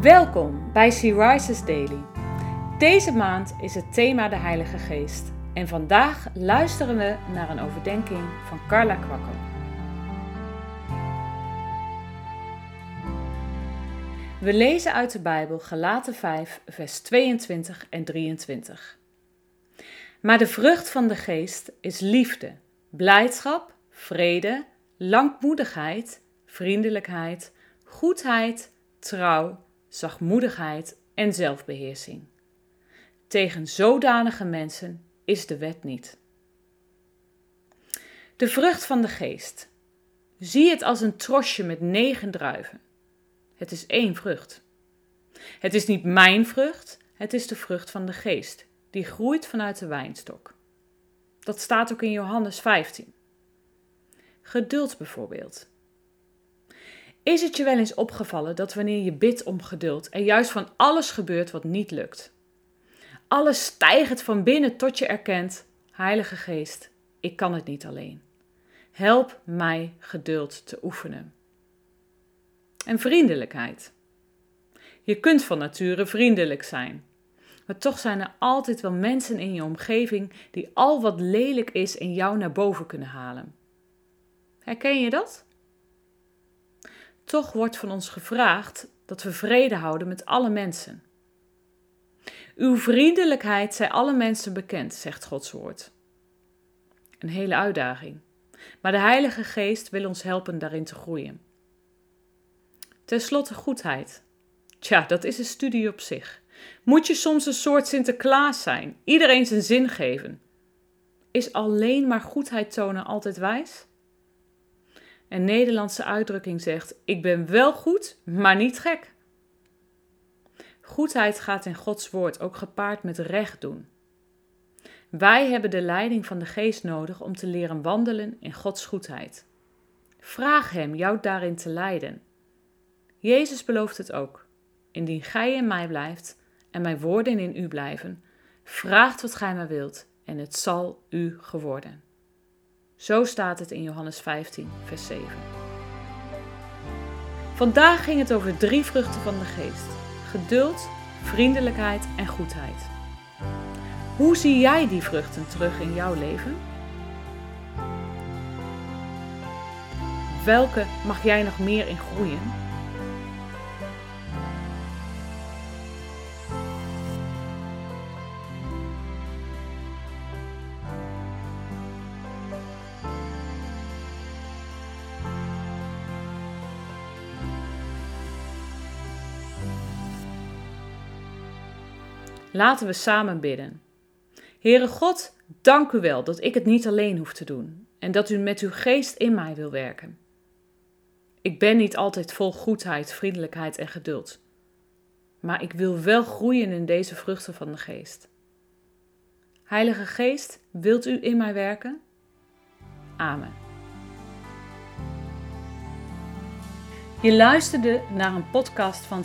Welkom bij Sea Rises Daily. Deze maand is het thema de Heilige Geest en vandaag luisteren we naar een overdenking van Carla Kwakko. We lezen uit de Bijbel Galaten 5, vers 22 en 23. Maar de vrucht van de geest is liefde, blijdschap, vrede, langmoedigheid, vriendelijkheid, goedheid, trouw, zachtmoedigheid en zelfbeheersing. Tegen zodanige mensen is de wet niet. De vrucht van de geest. Zie het als een trosje met negen druiven. Het is één vrucht. Het is niet mijn vrucht, het is de vrucht van de geest, die groeit vanuit de wijnstok. Dat staat ook in Johannes 15. Geduld bijvoorbeeld. Is het je wel eens opgevallen dat wanneer je bidt om geduld, er juist van alles gebeurt wat niet lukt? Alles stijgt van binnen tot je erkent: Heilige Geest, ik kan het niet alleen. Help mij geduld te oefenen. En vriendelijkheid. Je kunt van nature vriendelijk zijn. Maar toch zijn er altijd wel mensen in je omgeving die al wat lelijk is in jou naar boven kunnen halen. Herken je dat? Toch wordt van ons gevraagd dat we vrede houden met alle mensen. Uw vriendelijkheid zij alle mensen bekend, zegt Gods woord. Een hele uitdaging. Maar de Heilige Geest wil ons helpen daarin te groeien. Ten slotte goedheid. Tja, dat is een studie op zich. Moet je soms een soort Sinterklaas zijn, iedereen zijn zin geven? Is alleen maar goedheid tonen altijd wijs? Een Nederlandse uitdrukking zegt: Ik ben wel goed, maar niet gek. Goedheid gaat in Gods woord ook gepaard met recht doen. Wij hebben de leiding van de geest nodig om te leren wandelen in Gods goedheid. Vraag Hem jou daarin te leiden. Jezus belooft het ook. Indien gij in mij blijft en mijn woorden in u blijven, vraagt wat gij maar wilt en het zal u geworden. Zo staat het in Johannes 15, vers 7. Vandaag ging het over drie vruchten van de geest: geduld, vriendelijkheid en goedheid. Hoe zie jij die vruchten terug in jouw leven? Welke mag jij nog meer in groeien? Laten we samen bidden. Heere God, dank u wel dat ik het niet alleen hoef te doen en dat u met uw geest in mij wil werken. Ik ben niet altijd vol goedheid, vriendelijkheid en geduld, maar ik wil wel groeien in deze vruchten van de geest. Heilige Geest, wilt u in mij werken? Amen. Je luisterde naar een podcast van